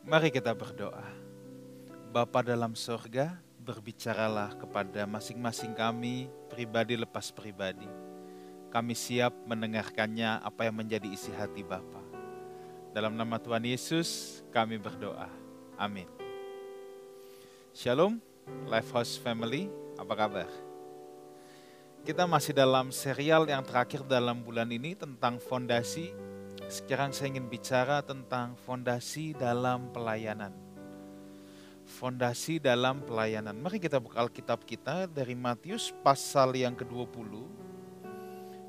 Mari kita berdoa. Bapa dalam sorga, berbicaralah kepada masing-masing kami, pribadi lepas pribadi. Kami siap mendengarkannya apa yang menjadi isi hati Bapa. Dalam nama Tuhan Yesus, kami berdoa. Amin. Shalom, Lifehouse Family, apa kabar? Kita masih dalam serial yang terakhir dalam bulan ini tentang fondasi sekarang saya ingin bicara tentang fondasi dalam pelayanan. Fondasi dalam pelayanan. Mari kita buka Alkitab kita dari Matius pasal yang ke-20.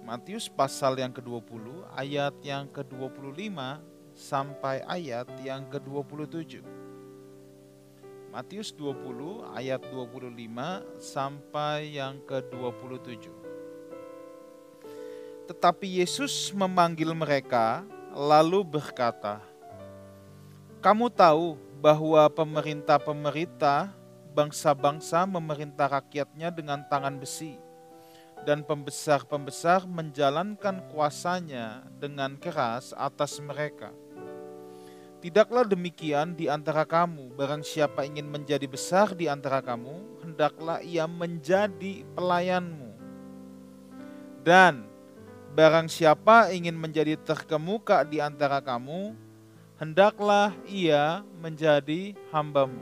Matius pasal yang ke-20 ayat yang ke-25 sampai ayat yang ke-27. Matius 20 ayat 25 sampai yang ke-27. Tetapi Yesus memanggil mereka, lalu berkata, "Kamu tahu bahwa pemerintah-pemerintah bangsa-bangsa memerintah rakyatnya dengan tangan besi, dan pembesar-pembesar menjalankan kuasanya dengan keras atas mereka." Tidaklah demikian di antara kamu, barang siapa ingin menjadi besar di antara kamu, hendaklah ia menjadi pelayanmu. Dan Barang siapa ingin menjadi terkemuka di antara kamu, hendaklah ia menjadi hambamu.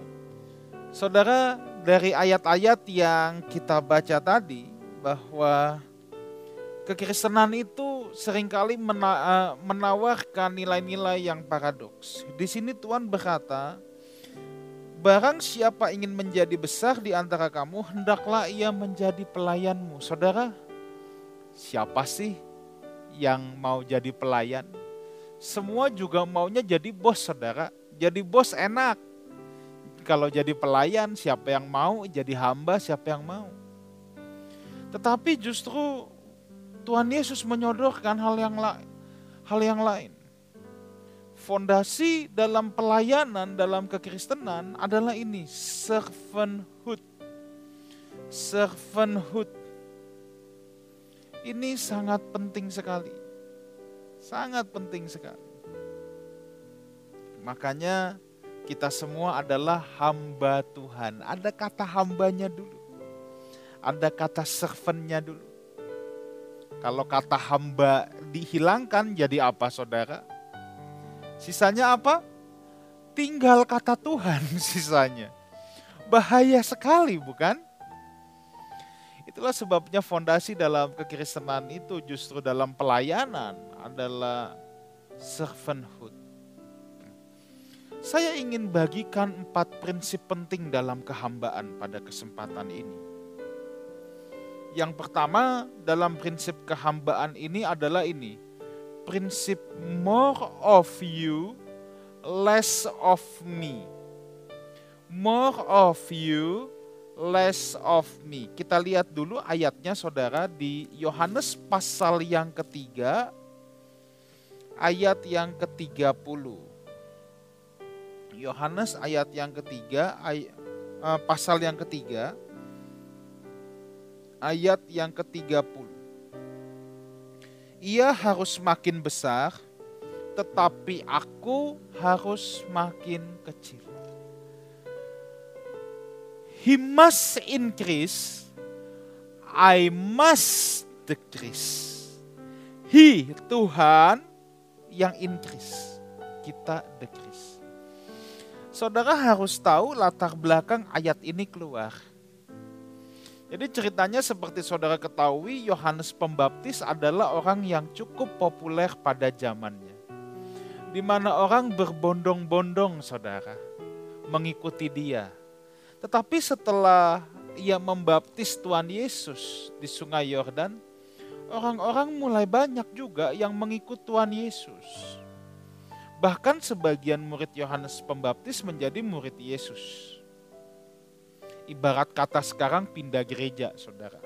Saudara, dari ayat-ayat yang kita baca tadi, bahwa kekristenan itu sering kali eh, menawarkan nilai-nilai yang paradoks. Di sini Tuhan berkata, Barang siapa ingin menjadi besar di antara kamu, hendaklah ia menjadi pelayanmu. Saudara, siapa sih yang mau jadi pelayan. Semua juga maunya jadi bos saudara. Jadi bos enak. Kalau jadi pelayan siapa yang mau, jadi hamba siapa yang mau. Tetapi justru Tuhan Yesus menyodorkan hal yang lain. Hal yang lain. Fondasi dalam pelayanan dalam kekristenan adalah ini, servanthood. Servanthood ini sangat penting sekali. Sangat penting sekali. Makanya kita semua adalah hamba Tuhan. Ada kata hambanya dulu. Ada kata servantnya dulu. Kalau kata hamba dihilangkan jadi apa saudara? Sisanya apa? Tinggal kata Tuhan sisanya. Bahaya sekali bukan? Itulah sebabnya fondasi dalam kekristenan itu justru dalam pelayanan adalah servanthood. Saya ingin bagikan empat prinsip penting dalam kehambaan pada kesempatan ini. Yang pertama dalam prinsip kehambaan ini adalah ini. Prinsip more of you, less of me. More of you, less of me. Kita lihat dulu ayatnya saudara di Yohanes pasal yang ketiga, ayat yang ke-30. Yohanes ayat yang ketiga, ay, uh, pasal yang ketiga, ayat yang ke-30. Ia harus makin besar, tetapi aku harus makin kecil. He must increase, I must decrease. He, Tuhan, yang increase, kita decrease. Saudara harus tahu latar belakang ayat ini keluar. Jadi ceritanya seperti saudara ketahui, Yohanes Pembaptis adalah orang yang cukup populer pada zamannya. Di mana orang berbondong-bondong saudara, mengikuti dia tetapi setelah ia membaptis Tuhan Yesus di sungai Yordan, orang-orang mulai banyak juga yang mengikut Tuhan Yesus. Bahkan sebagian murid Yohanes Pembaptis menjadi murid Yesus. Ibarat kata sekarang pindah gereja, saudara.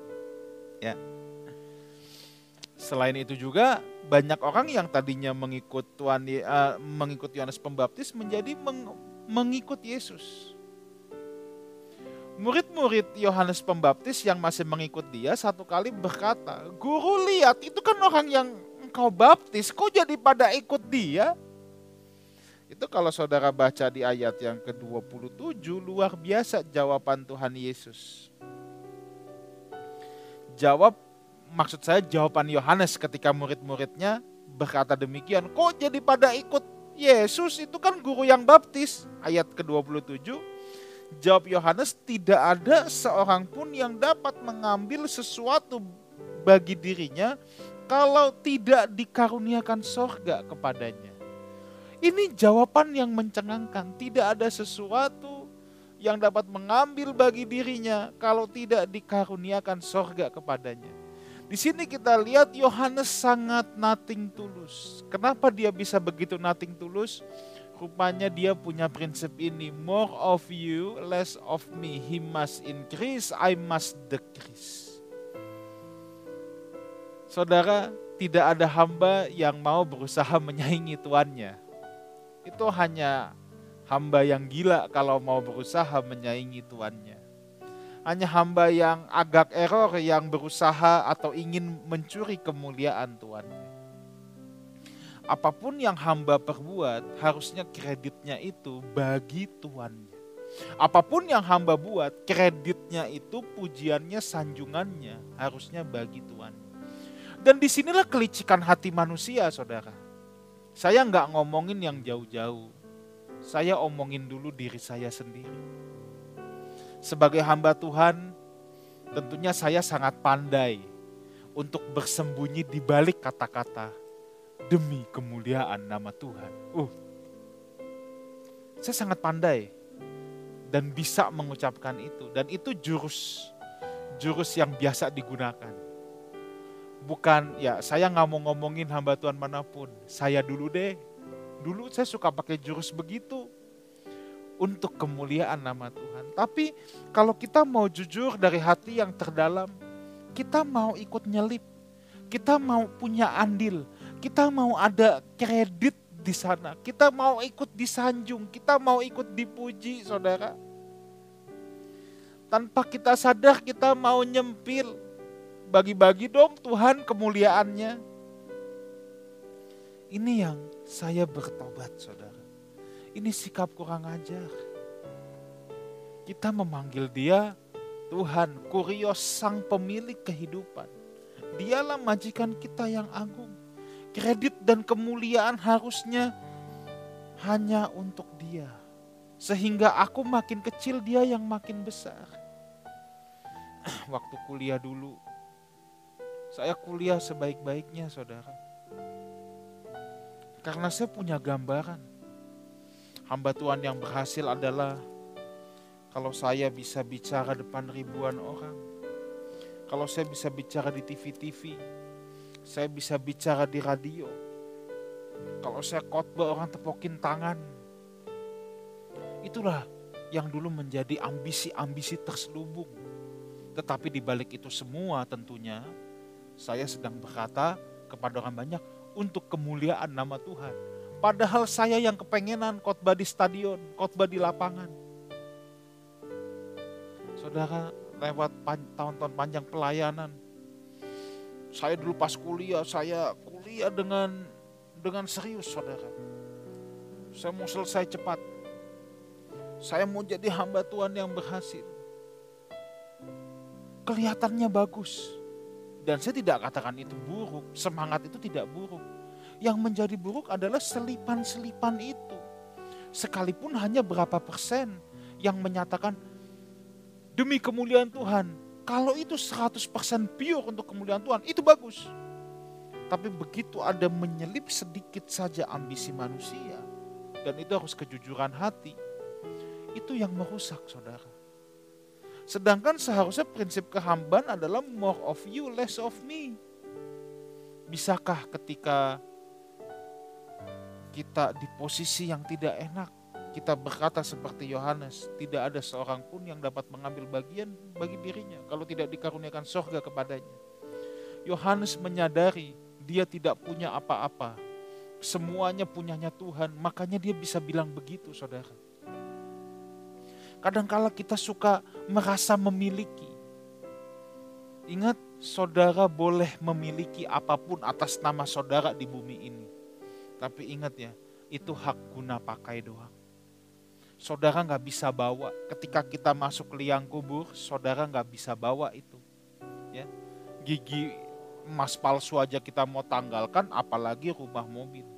ya. Selain itu juga banyak orang yang tadinya mengikut Tuhan uh, mengikut Yohanes Pembaptis menjadi meng, mengikut Yesus murid-murid Yohanes Pembaptis yang masih mengikut dia satu kali berkata, Guru lihat itu kan orang yang engkau baptis, kok jadi pada ikut dia? Itu kalau saudara baca di ayat yang ke-27 luar biasa jawaban Tuhan Yesus. Jawab maksud saya jawaban Yohanes ketika murid-muridnya berkata demikian, kok jadi pada ikut Yesus itu kan guru yang baptis. Ayat ke-27, jawab Yohanes tidak ada seorang pun yang dapat mengambil sesuatu bagi dirinya kalau tidak dikaruniakan sorga kepadanya. Ini jawaban yang mencengangkan. Tidak ada sesuatu yang dapat mengambil bagi dirinya kalau tidak dikaruniakan sorga kepadanya. Di sini kita lihat Yohanes sangat nating tulus. Kenapa dia bisa begitu nating tulus? Rupanya dia punya prinsip ini, more of you, less of me. He must increase, I must decrease. Saudara, tidak ada hamba yang mau berusaha menyaingi tuannya itu hanya hamba yang gila kalau mau berusaha menyaingi tuannya. Hanya hamba yang agak error yang berusaha atau ingin mencuri kemuliaan tuannya. Apa pun yang hamba perbuat, harusnya kreditnya itu bagi tuannya. Apa pun yang hamba buat, kreditnya itu pujiannya, sanjungannya harusnya bagi Tuhan. Dan di sinilah kelicikan hati manusia, saudara saya nggak ngomongin yang jauh-jauh. Saya omongin dulu diri saya sendiri. Sebagai hamba Tuhan, tentunya saya sangat pandai untuk bersembunyi di balik kata-kata demi kemuliaan nama Tuhan. Uh, saya sangat pandai dan bisa mengucapkan itu dan itu jurus jurus yang biasa digunakan bukan ya saya nggak mau ngomongin hamba Tuhan mana pun. Saya dulu deh. Dulu saya suka pakai jurus begitu untuk kemuliaan nama Tuhan. Tapi kalau kita mau jujur dari hati yang terdalam, kita mau ikut nyelip. Kita mau punya andil. Kita mau ada kredit di sana. Kita mau ikut disanjung. Kita mau ikut dipuji, saudara. Tanpa kita sadar kita mau nyempil bagi-bagi dong Tuhan kemuliaannya. Ini yang saya bertobat saudara. Ini sikap kurang ajar. Kita memanggil dia Tuhan, Kurios sang pemilik kehidupan. Dialah majikan kita yang agung. Kredit dan kemuliaan harusnya hanya untuk dia. Sehingga aku makin kecil, dia yang makin besar. Waktu kuliah dulu, saya kuliah sebaik-baiknya, saudara. Karena saya punya gambaran. Hamba Tuhan yang berhasil adalah kalau saya bisa bicara depan ribuan orang. Kalau saya bisa bicara di TV-TV. Saya bisa bicara di radio. Kalau saya khotbah orang tepokin tangan. Itulah yang dulu menjadi ambisi-ambisi terselubung. Tetapi di balik itu semua tentunya saya sedang berkata kepada orang banyak untuk kemuliaan nama Tuhan. Padahal saya yang kepengenan khotbah di stadion, khotbah di lapangan. Saudara, lewat tahun-tahun panjang pelayanan, saya dulu pas kuliah, saya kuliah dengan dengan serius, saudara. Saya mau selesai cepat. Saya mau jadi hamba Tuhan yang berhasil. Kelihatannya bagus dan saya tidak katakan itu buruk, semangat itu tidak buruk. Yang menjadi buruk adalah selipan-selipan itu. Sekalipun hanya berapa persen yang menyatakan demi kemuliaan Tuhan. Kalau itu 100% pure untuk kemuliaan Tuhan, itu bagus. Tapi begitu ada menyelip sedikit saja ambisi manusia, dan itu harus kejujuran hati, itu yang merusak saudara. Sedangkan seharusnya prinsip kehambaan adalah more of you, less of me. Bisakah ketika kita di posisi yang tidak enak, kita berkata seperti Yohanes, tidak ada seorang pun yang dapat mengambil bagian bagi dirinya kalau tidak dikaruniakan sorga kepadanya. Yohanes menyadari dia tidak punya apa-apa, semuanya punyanya Tuhan, makanya dia bisa bilang begitu saudara. Kadangkala kita suka merasa memiliki. Ingat, saudara boleh memiliki apa pun atas nama saudara di bumi ini. Tapi ingat ya, itu hak guna pakai doang. Saudara nggak bisa bawa. Ketika kita masuk liang kubur, saudara nggak bisa bawa itu. Ya, gigi emas palsu aja kita mau tanggalkan, apalagi rumah mobil.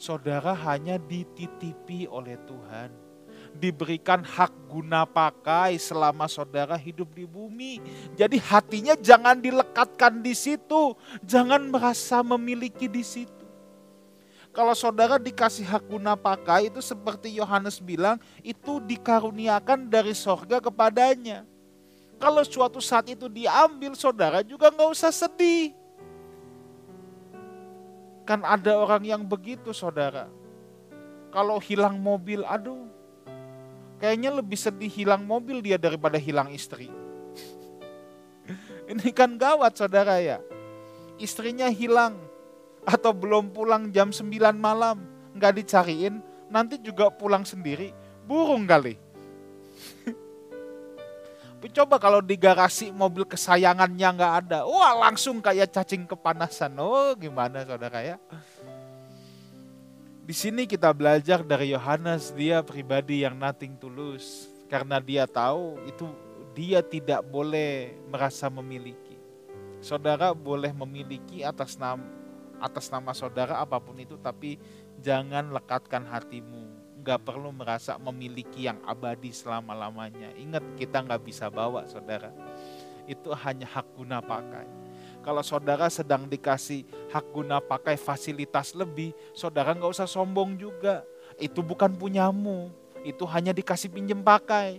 Saudara hanya dititipi oleh Tuhan diberikan hak guna pakai selama saudara hidup di bumi. Jadi hatinya jangan dilekatkan di situ, jangan merasa memiliki di situ. Kalau saudara dikasih hak guna pakai itu seperti Yohanes bilang, itu dikaruniakan dari sorga kepadanya. Kalau suatu saat itu diambil, saudara juga nggak usah sedih. Kan ada orang yang begitu saudara. Kalau hilang mobil, aduh Kayaknya lebih sedih hilang mobil dia daripada hilang istri. Ini kan gawat saudara ya. Istrinya hilang atau belum pulang jam 9 malam. Nggak dicariin, nanti juga pulang sendiri. Burung kali. Coba kalau di garasi mobil kesayangannya nggak ada. Wah langsung kayak cacing kepanasan. Oh gimana saudara ya. Di sini kita belajar dari Yohanes, dia pribadi yang nothing tulus. Karena dia tahu itu dia tidak boleh merasa memiliki. Saudara boleh memiliki atas nama atas nama saudara apa pun itu, tapi jangan lekatkan hatimu. Nggak perlu merasa memiliki yang abadi selama-lamanya. Ingat kita nggak bisa bawa saudara. Itu hanya hak guna pakai kalau saudara sedang dikasih hak guna pakai fasilitas lebih, saudara nggak usah sombong juga. Itu bukan punyamu, itu hanya dikasih pinjem pakai.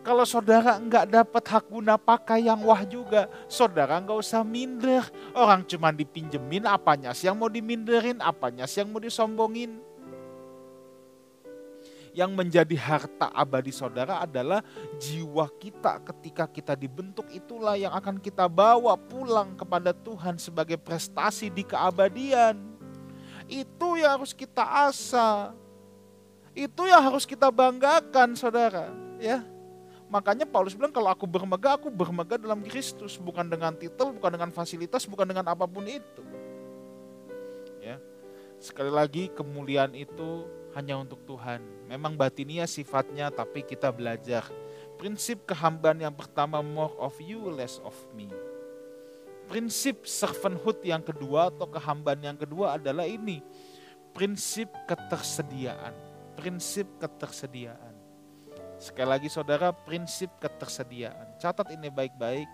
Kalau saudara nggak dapat hak guna pakai yang wah juga, saudara nggak usah minder. Orang cuma dipinjemin apanya sih yang mau diminderin, apanya sih yang mau disombongin yang menjadi harta abadi saudara adalah jiwa kita ketika kita dibentuk itulah yang akan kita bawa pulang kepada Tuhan sebagai prestasi di keabadian. Itu yang harus kita asa. Itu yang harus kita banggakan saudara. Ya, Makanya Paulus bilang kalau aku bermegah, aku bermegah dalam Kristus. Bukan dengan titel, bukan dengan fasilitas, bukan dengan apa pun itu. Ya, Sekali lagi kemuliaan itu hanya untuk Tuhan. Memang batinia sifatnya tapi kita belajar. Prinsip kehambaan yang pertama more of you less of me. Prinsip servanthood yang kedua atau kehambaan yang kedua adalah ini. Prinsip ketersediaan. Prinsip ketersediaan. Sekali lagi saudara, prinsip ketersediaan. Catat ini baik-baik.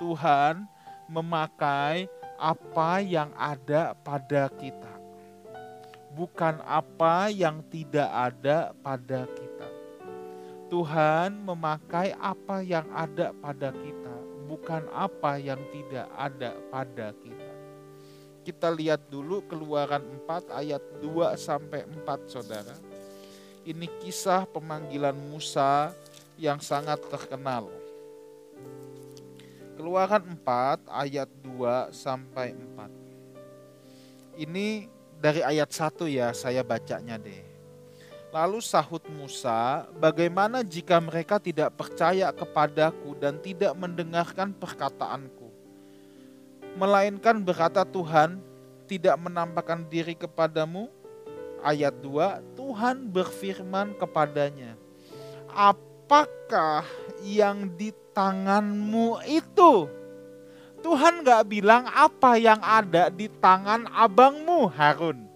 Tuhan memakai apa yang ada pada kita bukan apa yang tidak ada pada kita. Tuhan memakai apa yang ada pada kita, bukan apa yang tidak ada pada kita. Kita lihat dulu keluaran 4 ayat 2 sampai 4 Saudara. Ini kisah pemanggilan Musa yang sangat terkenal. Keluaran 4 ayat 2 sampai 4. Ini dari ayat 1 ya saya bacanya deh. Lalu sahut Musa, bagaimana jika mereka tidak percaya kepadaku dan tidak mendengarkan perkataanku? Melainkan berkata Tuhan, tidak menampakkan diri kepadamu? Ayat 2, Tuhan berfirman kepadanya, Apakah yang di tanganmu itu? Tuhan gak bilang apa yang ada di tangan abangmu Harun.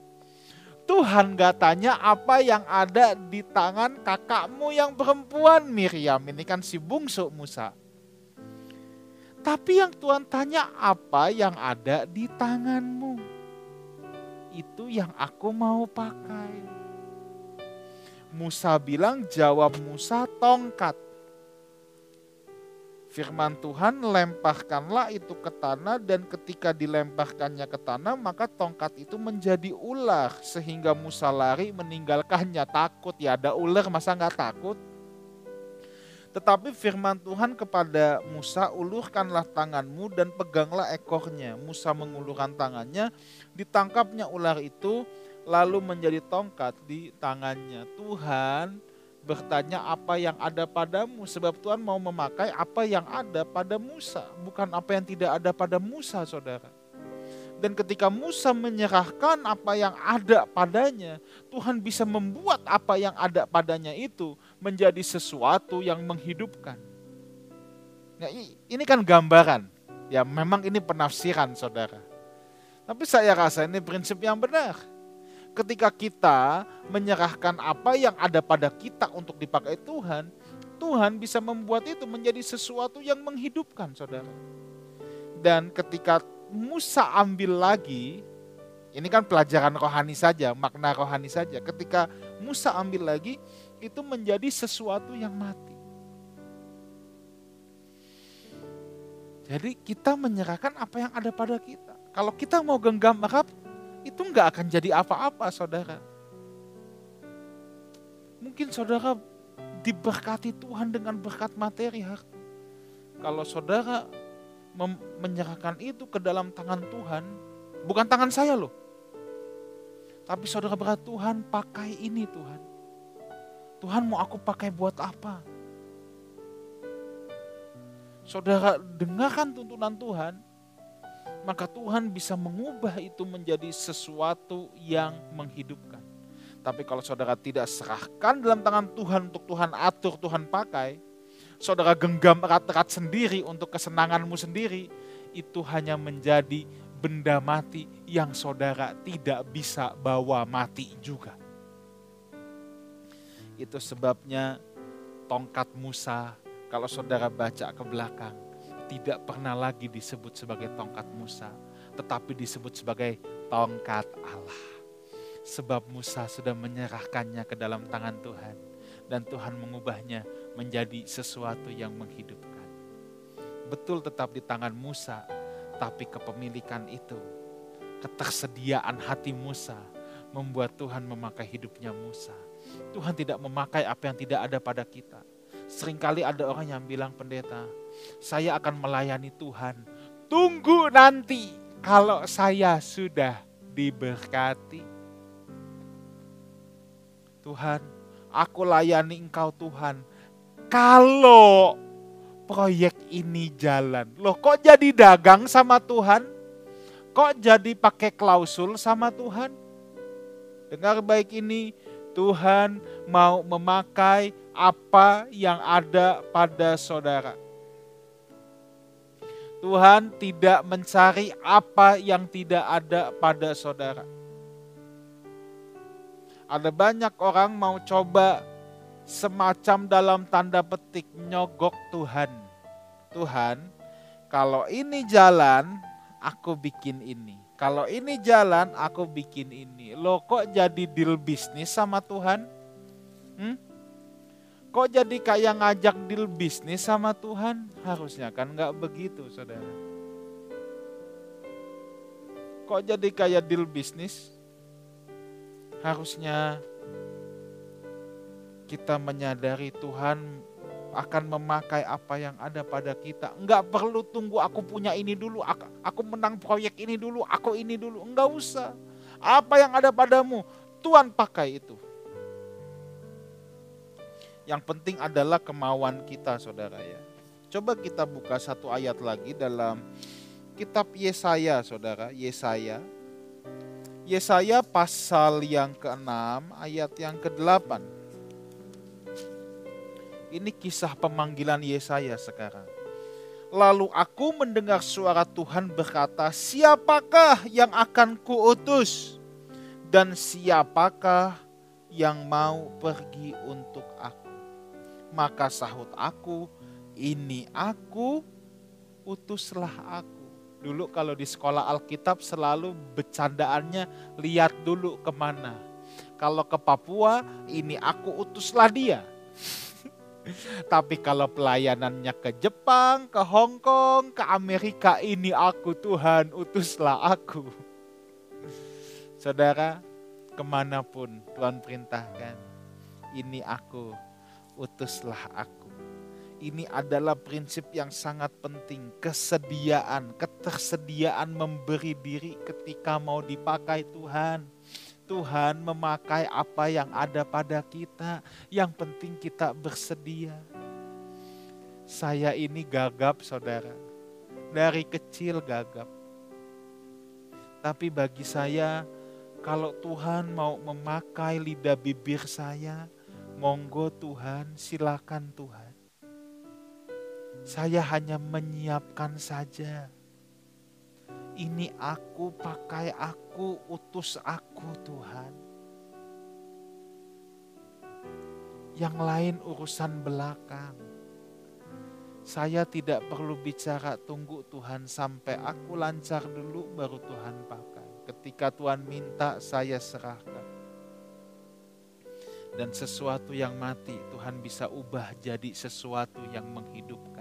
Tuhan gak tanya apa yang ada di tangan kakakmu yang perempuan Miriam. Ini kan si bungsu Musa. Tapi yang Tuhan tanya apa yang ada di tanganmu. Itu yang aku mau pakai. Musa bilang jawab Musa tongkat. Firman Tuhan lemparkanlah itu ke tanah dan ketika dilemparkannya ke tanah maka tongkat itu menjadi ular sehingga Musa lari meninggalkannya. Takut ya ada ular masa nggak takut tetapi firman Tuhan kepada Musa, ulurkanlah tanganmu dan peganglah ekornya. Musa mengulurkan tangannya, ditangkapnya ular itu, lalu menjadi tongkat di tangannya. Tuhan bertanya apa yang ada padamu sebab Tuhan mau memakai apa yang ada pada Musa bukan apa yang tidak ada pada Musa saudara Dan ketika Musa menyerahkan apa yang ada padanya, Tuhan bisa membuat apa yang ada padanya itu menjadi sesuatu yang menghidupkan. Nah, ini kan gambaran. Ya memang ini penafsiran saudara. Tapi saya rasa ini prinsip yang benar. Ketika kita menyerahkan apa yang ada pada kita untuk dipakai Tuhan, Tuhan bisa membuat itu menjadi sesuatu yang menghidupkan saudara. Dan ketika Musa ambil lagi, ini kan pelajaran rohani saja, makna rohani saja. Ketika Musa ambil lagi, itu menjadi sesuatu yang mati. Jadi kita menyerahkan apa yang ada pada kita. Kalau kita mau genggam erat, itu nggak akan jadi apa-apa saudara. Mungkin saudara diberkati Tuhan dengan berkat materi. Kalau saudara menyerahkan itu ke dalam tangan Tuhan, bukan tangan saya loh. Tapi saudara berat Tuhan pakai ini Tuhan. Tuhan mau aku pakai buat apa? Saudara dengarkan tuntunan Tuhan, maka Tuhan bisa mengubah itu menjadi sesuatu yang menghidupkan. Tapi kalau saudara tidak serahkan dalam tangan Tuhan untuk Tuhan atur, Tuhan pakai, saudara genggam erat-erat sendiri untuk kesenanganmu sendiri, itu hanya menjadi benda mati yang saudara tidak bisa bawa mati juga. Itu sebabnya tongkat Musa, kalau saudara baca ke belakang, tidak pernah lagi disebut sebagai tongkat Musa, tetapi disebut sebagai tongkat Allah. Sebab Musa sudah menyerahkannya ke dalam tangan Tuhan dan Tuhan mengubahnya menjadi sesuatu yang menghidupkan. Betul tetap di tangan Musa, tapi kepemilikan itu, ketersediaan hati Musa membuat Tuhan memakai hidupnya Musa. Tuhan tidak memakai apa yang tidak ada pada kita. Seringkali ada orang yang bilang pendeta, saya akan melayani Tuhan. Tunggu nanti kalau saya sudah diberkati. Tuhan, aku layani engkau Tuhan. Kalau proyek ini jalan. Loh kok jadi dagang sama Tuhan? Kok jadi pakai klausul sama Tuhan? Dengar baik ini, Tuhan mau memakai apa yang ada pada saudara. Tuhan tidak mencari apa yang tidak ada pada saudara. Ada banyak orang mau coba semacam dalam tanda petik nyogok Tuhan. Tuhan, kalau ini jalan, aku bikin ini. Kalau ini jalan, aku bikin ini. Lo kok jadi deal bisnis sama Tuhan? Hmm? Kok jadi kayak ngajak deal bisnis sama Tuhan? Harusnya kan nggak begitu, saudara. Kok jadi kayak deal bisnis? Harusnya kita menyadari Tuhan akan memakai apa yang ada pada kita. Enggak perlu tunggu aku punya ini dulu, aku, menang proyek ini dulu, aku ini dulu. Enggak usah. Apa yang ada padamu, Tuhan pakai itu. Yang penting adalah kemauan kita saudara ya. Coba kita buka satu ayat lagi dalam kitab Yesaya saudara, Yesaya Yesaya pasal yang ke-6 ayat yang ke-8. Ini kisah pemanggilan Yesaya sekarang. Lalu aku mendengar suara Tuhan berkata, siapakah yang akan kuutus? Dan siapakah yang mau pergi untuk aku? Maka sahut aku, ini aku, utuslah aku. Dulu kalau di sekolah Alkitab selalu bercandaannya lihat dulu ke mana. Kalau ke Papua ini aku utuslah dia. Tapi kalau pelayanannya ke Jepang, ke Hong Kong, ke Amerika ini aku Tuhan utuslah aku. Saudara, ke mana pun Tuhan perintahkan, ini aku utuslah aku ini adalah prinsip yang sangat penting. Kesediaan, ketersediaan memberi diri ketika mau dipakai Tuhan. Tuhan memakai apa yang ada pada kita. Yang penting kita bersedia. Saya ini gagap saudara. Dari kecil gagap. Tapi bagi saya, kalau Tuhan mau memakai lidah bibir saya, monggo Tuhan, silakan Tuhan. Saya hanya menyiapkan saja. Ini aku, pakai aku, utus aku Tuhan. Yang lain urusan belakang. Saya tidak perlu bicara tunggu Tuhan sampai aku lancar dulu baru Tuhan pakai. Ketika Tuhan minta saya serahkan. Dan sesuatu yang mati Tuhan bisa ubah jadi sesuatu yang menghidupkan.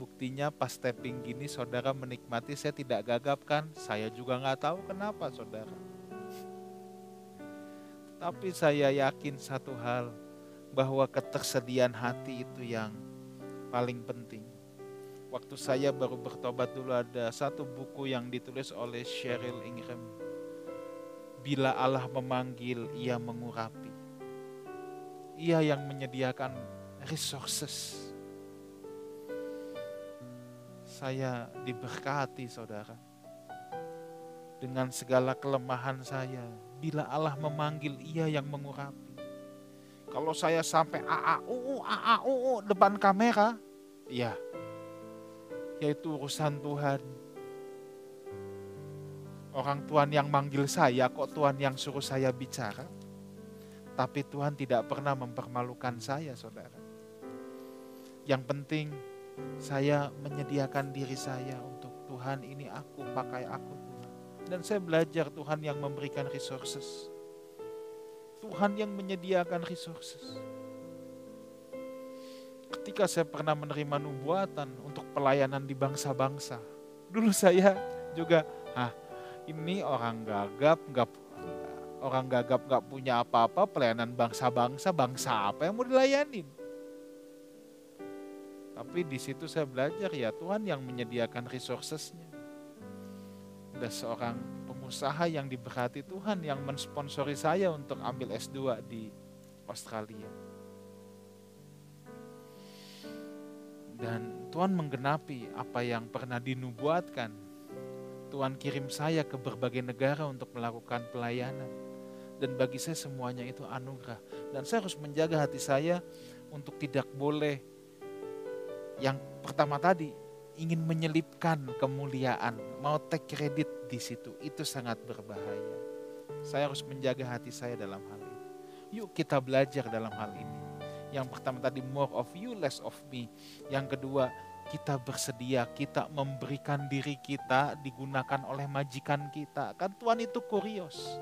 Buktinya pas tapping gini saudara menikmati saya tidak gagap kan? Saya juga nggak tahu kenapa saudara. Tapi saya yakin satu hal bahwa ketersediaan hati itu yang paling penting. Waktu saya baru bertobat dulu ada satu buku yang ditulis oleh Cheryl Ingram. Bila Allah memanggil, ia mengurapi. Ia yang menyediakan resources saya diberkati saudara. Dengan segala kelemahan saya, bila Allah memanggil ia yang mengurapi. Kalau saya sampai AAUU, AAUU depan kamera, ya, yaitu urusan Tuhan. Orang Tuhan yang manggil saya, kok Tuhan yang suruh saya bicara. Tapi Tuhan tidak pernah mempermalukan saya, saudara. Yang penting saya menyediakan diri saya untuk Tuhan ini aku, pakai aku Tuhan. Dan saya belajar Tuhan yang memberikan resources. Tuhan yang menyediakan resources. Ketika saya pernah menerima nubuatan untuk pelayanan di bangsa-bangsa, dulu saya juga, ah ini orang gagap, nggak orang gagap nggak punya apa-apa, pelayanan bangsa-bangsa, bangsa apa yang mau dilayanin? Tapi di situ saya belajar ya Tuhan yang menyediakan resourcesnya. Ada seorang pengusaha yang diberkati Tuhan yang mensponsori saya untuk ambil S2 di Australia. Dan Tuhan menggenapi apa yang pernah dinubuatkan. Tuhan kirim saya ke berbagai negara untuk melakukan pelayanan. Dan bagi saya semuanya itu anugerah. Dan saya harus menjaga hati saya untuk tidak boleh yang pertama tadi ingin menyelipkan kemuliaan, mau take credit di situ, itu sangat berbahaya. Saya harus menjaga hati saya dalam hal ini. Yuk kita belajar dalam hal ini. Yang pertama tadi more of you, less of me. Yang kedua, kita bersedia, kita memberikan diri kita digunakan oleh majikan kita. Kan Tuhan itu kurios.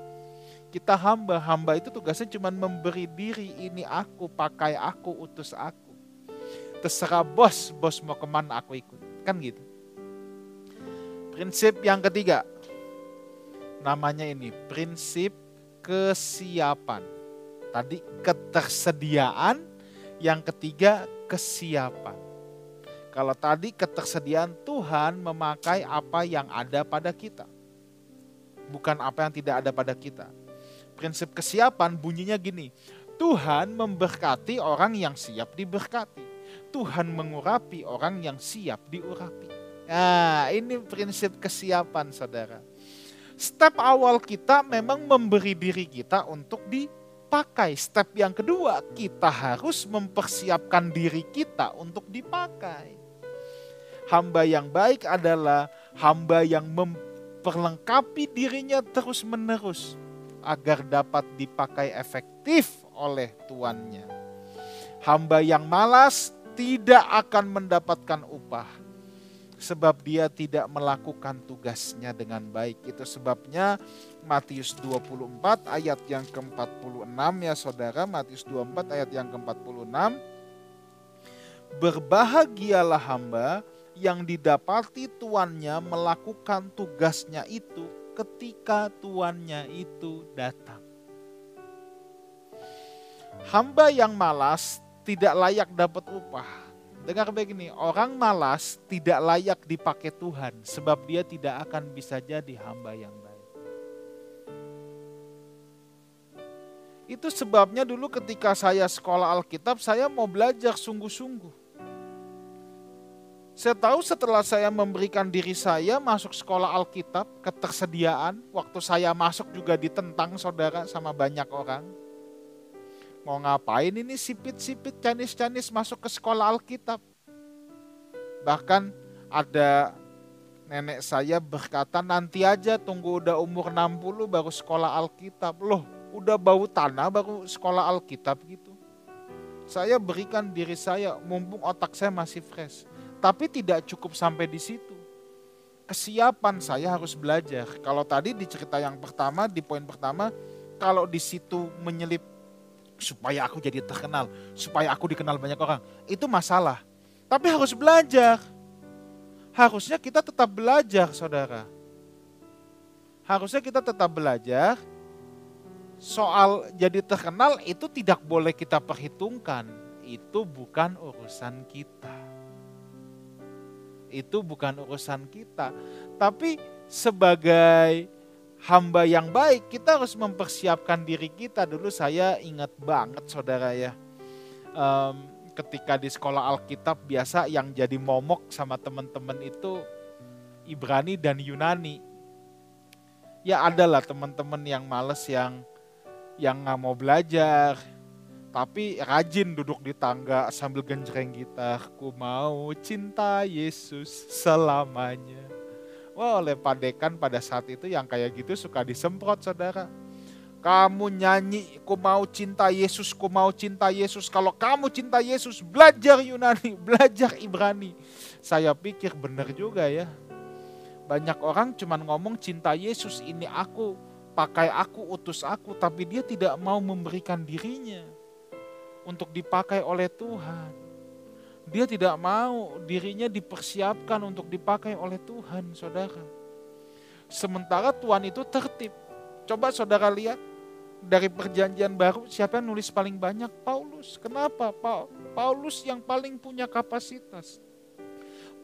Kita hamba, hamba itu tugasnya cuma memberi diri, ini aku, pakai aku, utus aku terserah bos, bos mau ke mana aku ikut. Kan gitu. Prinsip yang ketiga, namanya ini prinsip kesiapan. Tadi ketersediaan, yang ketiga kesiapan. Kalau tadi ketersediaan Tuhan memakai apa yang ada pada kita. Bukan apa yang tidak ada pada kita. Prinsip kesiapan bunyinya gini. Tuhan memberkati orang yang siap diberkati. Tuhan mengurapi orang yang siap diurapi. Nah, ini prinsip kesiapan saudara. Step awal kita memang memberi diri kita untuk dipakai. Step yang kedua, kita harus mempersiapkan diri kita untuk dipakai. Hamba yang baik adalah hamba yang memperlengkapi dirinya terus-menerus agar dapat dipakai efektif oleh tuannya. Hamba yang malas tidak akan mendapatkan upah sebab dia tidak melakukan tugasnya dengan baik. Itu sebabnya Matius 24 ayat yang ke-46 ya saudara, Matius 24 ayat yang ke-46. Berbahagialah hamba yang didapati tuannya melakukan tugasnya itu ketika tuannya itu datang. Hamba yang malas tidak layak dapat upah. Dengar baik ini, orang malas tidak layak dipakai Tuhan sebab dia tidak akan bisa jadi hamba yang baik. Itu sebabnya dulu ketika saya sekolah Alkitab, saya mau belajar sungguh-sungguh. Saya tahu setelah saya memberikan diri saya masuk sekolah Alkitab, ketersediaan, waktu saya masuk juga ditentang saudara sama banyak orang. Mau ngapain ini sipit-sipit canis-canis masuk ke sekolah Alkitab? Bahkan ada nenek saya berkata nanti aja tunggu udah umur 60 baru sekolah Alkitab. Loh udah bau tanah baru sekolah Alkitab gitu. Saya berikan diri saya mumpung otak saya masih fresh tapi tidak cukup sampai di situ. Kesiapan saya harus belajar. Kalau tadi di cerita yang pertama, di poin pertama, kalau di situ menyelip supaya aku jadi terkenal, supaya aku dikenal banyak orang, itu masalah. Tapi harus belajar. Harusnya kita tetap belajar, saudara. Harusnya kita tetap belajar. Soal jadi terkenal itu tidak boleh kita perhitungkan. Itu bukan urusan kita itu bukan urusan kita. Tapi sebagai hamba yang baik, kita harus mempersiapkan diri kita. Dulu saya ingat banget saudara ya, um, ketika di sekolah Alkitab biasa yang jadi momok sama teman-teman itu Ibrani dan Yunani. Ya adalah teman-teman yang males yang yang nggak mau belajar, tapi rajin duduk di tangga sambil genjreng gitar. Ku mau cinta Yesus selamanya. Wah oleh padekan pada saat itu yang kayak gitu suka disemprot saudara. Kamu nyanyi, ku mau cinta Yesus, ku mau cinta Yesus. Kalau kamu cinta Yesus, belajar Yunani, belajar Ibrani. Saya pikir benar juga ya. Banyak orang cuma ngomong cinta Yesus ini aku, pakai aku, utus aku. Tapi dia tidak mau memberikan dirinya untuk dipakai oleh Tuhan. Dia tidak mau dirinya dipersiapkan untuk dipakai oleh Tuhan, saudara. Sementara Tuhan itu tertib. Coba saudara lihat dari perjanjian baru siapa yang nulis paling banyak? Paulus. Kenapa? Paulus yang paling punya kapasitas.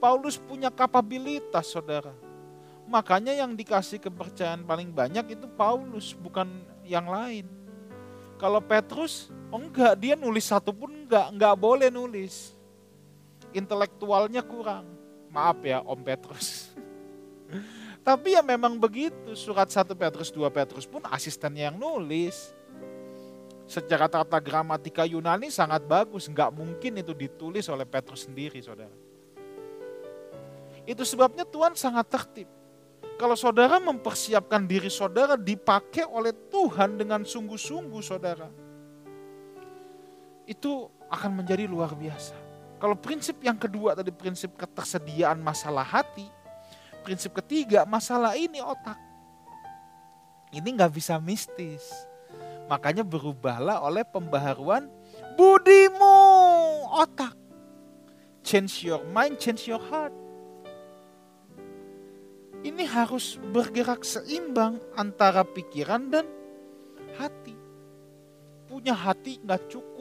Paulus punya kapabilitas, saudara. Makanya yang dikasih kepercayaan paling banyak itu Paulus, bukan yang lain. Kalau Petrus, oh enggak, dia nulis satu pun enggak, enggak boleh nulis. Intelektualnya kurang. Maaf ya Om Petrus. Tapi ya memang begitu, surat 1 Petrus, 2 Petrus pun asistennya yang nulis. Secara tata gramatika Yunani sangat bagus, enggak mungkin itu ditulis oleh Petrus sendiri saudara. Itu sebabnya Tuhan sangat tertib. Kalau saudara mempersiapkan diri saudara dipakai oleh Tuhan dengan sungguh-sungguh saudara. Itu akan menjadi luar biasa. Kalau prinsip yang kedua tadi prinsip ketersediaan masalah hati. Prinsip ketiga masalah ini otak. Ini nggak bisa mistis. Makanya berubahlah oleh pembaharuan budimu otak. Change your mind, change your heart ini harus bergerak seimbang antara pikiran dan hati. Punya hati nggak cukup,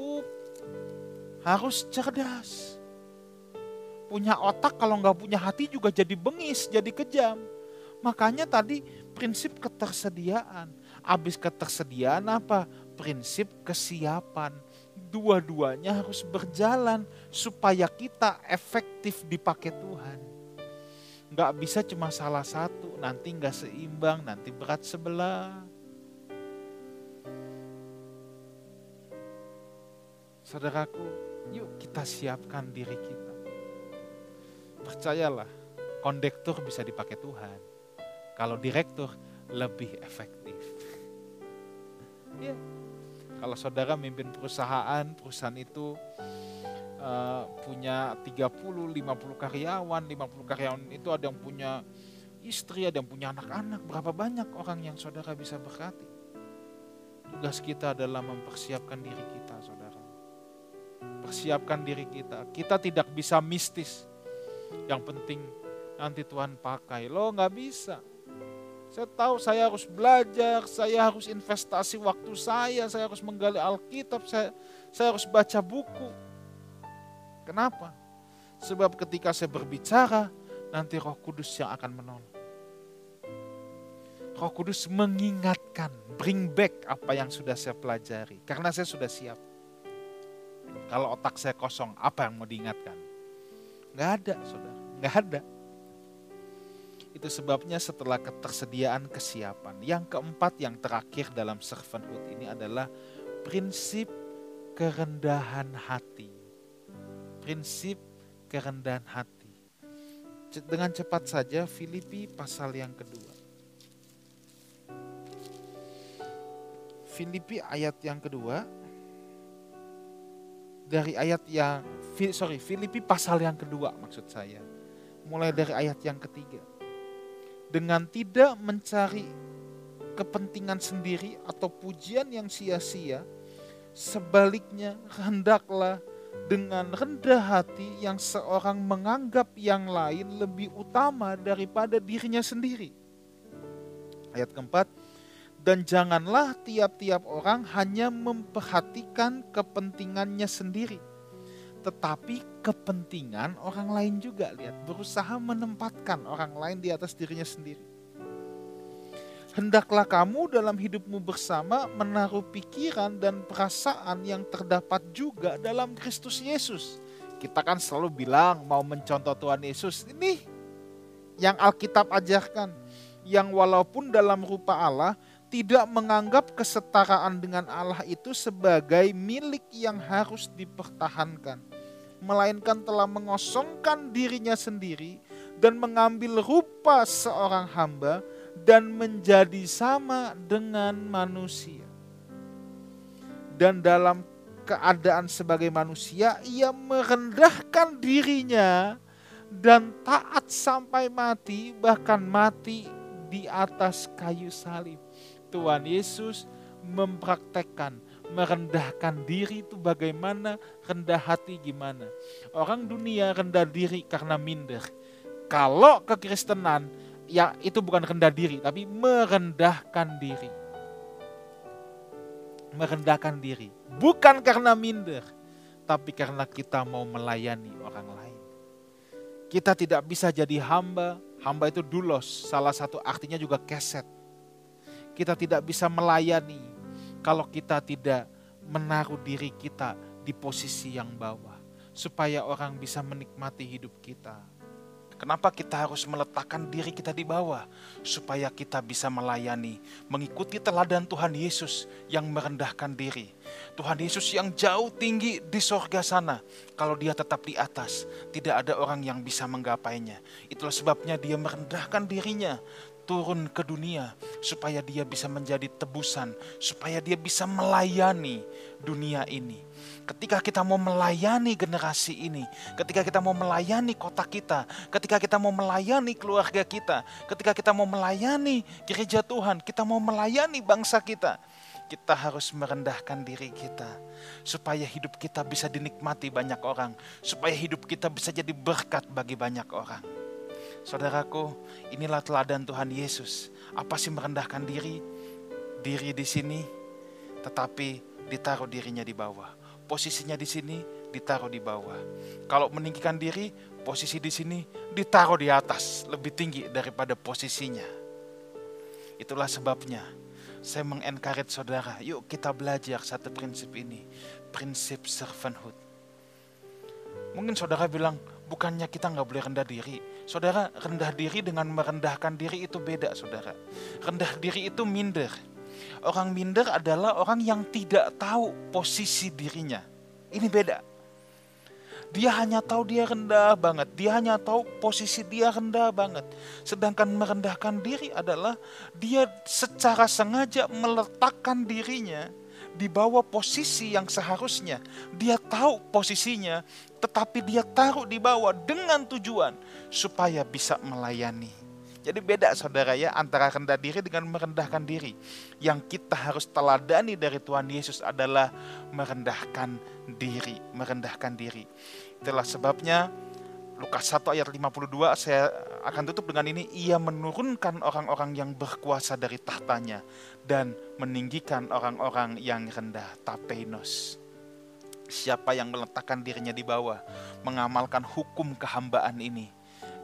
harus cerdas. Punya otak kalau nggak punya hati juga jadi bengis, jadi kejam. Makanya tadi prinsip ketersediaan. Habis ketersediaan apa? Prinsip kesiapan. Dua-duanya harus berjalan supaya kita efektif dipakai Tuhan nggak bisa cuma salah satu, nanti nggak seimbang, nanti berat sebelah. Saudaraku, yuk kita siapkan diri kita. Percayalah, kondektur bisa dipakai Tuhan. Kalau direktur lebih efektif. Ya. Kalau saudara mimpin perusahaan, perusahaan itu uh, punya 30, 50 karyawan, 50 karyawan itu ada yang punya istri, ada yang punya anak-anak. Berapa banyak orang yang saudara bisa berkati? Tugas kita adalah mempersiapkan diri kita, saudara. Persiapkan diri kita. Kita tidak bisa mistis. Yang penting nanti Tuhan pakai. Lo nggak bisa. Saya tahu saya harus belajar, saya harus investasi waktu saya, saya harus menggali Alkitab, saya, saya harus baca buku. Kenapa? Sebab ketika saya berbicara, nanti roh kudus yang akan menolong. Roh kudus mengingatkan, bring back apa yang sudah saya pelajari. Karena saya sudah siap. Kalau otak saya kosong, apa yang mau diingatkan? Gak ada, saudara. Nggak ada. Itu sebabnya setelah ketersediaan kesiapan. Yang keempat yang terakhir dalam servanthood ini adalah prinsip kerendahan hati. Prinsip kerendahan hati. Dengan cepat saja Filipi pasal yang kedua. Filipi ayat yang kedua dari ayat yang sorry Filipi pasal yang kedua maksud saya mulai dari ayat yang ketiga dengan tidak mencari kepentingan sendiri atau pujian yang sia-sia, sebaliknya hendaklah dengan rendah hati yang seorang menganggap yang lain lebih utama daripada dirinya sendiri. Ayat keempat, dan janganlah tiap-tiap orang hanya memperhatikan kepentingannya sendiri, tetapi kepentingan orang lain juga. Lihat, berusaha menempatkan orang lain di atas dirinya sendiri. Hendaklah kamu dalam hidupmu bersama menaruh pikiran dan perasaan yang terdapat juga dalam Kristus Yesus. Kita kan selalu bilang mau mencontoh Tuhan Yesus. Ini yang Alkitab ajarkan. Yang walaupun dalam rupa Allah tidak menganggap kesetaraan dengan Allah itu sebagai milik yang harus dipertahankan melainkan telah mengosongkan dirinya sendiri dan mengambil rupa seorang hamba dan menjadi sama dengan manusia. Dan dalam keadaan sebagai manusia, ia merendahkan dirinya dan taat sampai mati, bahkan mati di atas kayu salib. Tuhan Yesus mempraktekkan merendahkan diri itu bagaimana, rendah hati gimana. Orang dunia rendah diri karena minder. Kalau kekristenan, ya itu bukan rendah diri, tapi merendahkan diri. Merendahkan diri. Bukan karena minder, tapi karena kita mau melayani orang lain. Kita tidak bisa jadi hamba, hamba itu dulos, salah satu artinya juga keset. Kita tidak bisa melayani, kalau kita tidak menaruh diri kita di posisi yang bawah, supaya orang bisa menikmati hidup kita. Kenapa kita harus meletakkan diri kita di bawah? Supaya kita bisa melayani, mengikuti teladan Tuhan Yesus yang merendahkan diri. Tuhan Yesus yang jauh tinggi di sorga sana. Kalau dia tetap di atas, tidak ada orang yang bisa menggapainya. Itulah sebabnya dia merendahkan dirinya turun ke dunia supaya dia bisa menjadi tebusan, supaya dia bisa melayani dunia ini. Ketika kita mau melayani generasi ini, ketika kita mau melayani kota kita, ketika kita mau melayani keluarga kita, ketika kita mau melayani gereja Tuhan, kita mau melayani bangsa kita, kita harus merendahkan diri kita supaya hidup kita bisa dinikmati banyak orang, supaya hidup kita bisa jadi berkat bagi banyak orang. Saudaraku, inilah teladan Tuhan Yesus. Apa sih merendahkan diri? Diri di sini, tetapi ditaruh dirinya di bawah. Posisinya di sini, ditaruh di bawah. Kalau meninggikan diri, posisi di sini ditaruh di atas, lebih tinggi daripada posisinya. Itulah sebabnya saya mengencourage saudara, yuk kita belajar satu prinsip ini, prinsip servanthood. Mungkin saudara bilang, bukannya kita nggak boleh rendah diri. Saudara, rendah diri dengan merendahkan diri itu beda, saudara. Rendah diri itu minder. Orang minder adalah orang yang tidak tahu posisi dirinya. Ini beda. Dia hanya tahu dia rendah banget. Dia hanya tahu posisi dia rendah banget. Sedangkan merendahkan diri adalah dia secara sengaja meletakkan dirinya di bawah posisi yang seharusnya. Dia tahu posisinya, tetapi dia taruh di bawah dengan tujuan supaya bisa melayani. Jadi beda saudara ya antara rendah diri dengan merendahkan diri. Yang kita harus teladani dari Tuhan Yesus adalah merendahkan diri, merendahkan diri. Itulah sebabnya Lukas 1 ayat 52 saya akan tutup dengan ini. Ia menurunkan orang-orang yang berkuasa dari tahtanya dan meninggikan orang-orang yang rendah tapeinos siapa yang meletakkan dirinya di bawah mengamalkan hukum kehambaan ini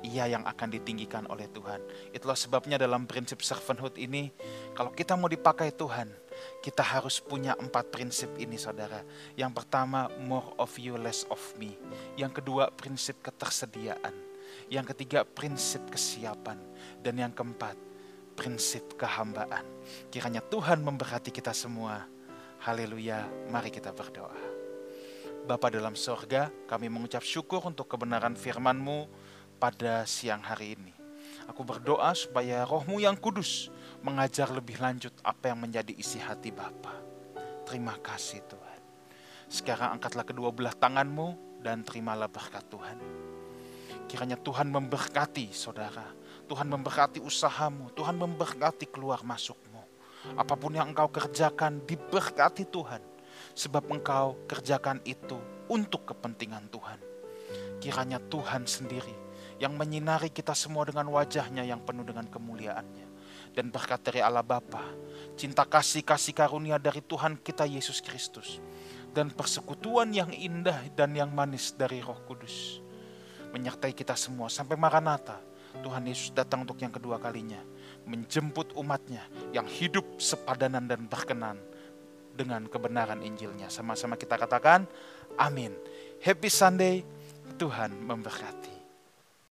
ia yang akan ditinggikan oleh Tuhan. Itulah sebabnya dalam prinsip servanthood ini, kalau kita mau dipakai Tuhan, kita harus punya empat prinsip ini saudara. Yang pertama, more of you, less of me. Yang kedua, prinsip ketersediaan. Yang ketiga, prinsip kesiapan. Dan yang keempat, prinsip kehambaan. Kiranya Tuhan memberkati kita semua. Haleluya, mari kita berdoa. Bapa dalam sorga, kami mengucap syukur untuk kebenaran firman-Mu pada siang hari ini. Aku berdoa supaya rohmu yang kudus mengajar lebih lanjut apa yang menjadi isi hati Bapa. Terima kasih Tuhan. Sekarang angkatlah kedua belah tanganmu dan terimalah berkat Tuhan. Kiranya Tuhan memberkati saudara. Tuhan memberkati usahamu. Tuhan memberkati keluar masukmu. Apa pun yang engkau kerjakan diberkati Tuhan. Sebab engkau kerjakan itu untuk kepentingan Tuhan. Kiranya Tuhan sendiri yang menyinari kita semua dengan wajahnya yang penuh dengan kemuliaannya. Dan berkat dari Allah Bapa, cinta kasih kasih karunia dari Tuhan kita Yesus Kristus, dan persekutuan yang indah dan yang manis dari Roh Kudus menyertai kita semua sampai Maranatha. Tuhan Yesus datang untuk yang kedua kalinya, menjemput umatnya yang hidup sepadanan dan berkenan dengan kebenaran Injilnya. Sama-sama kita katakan, amin. Happy Sunday, Tuhan memberkati.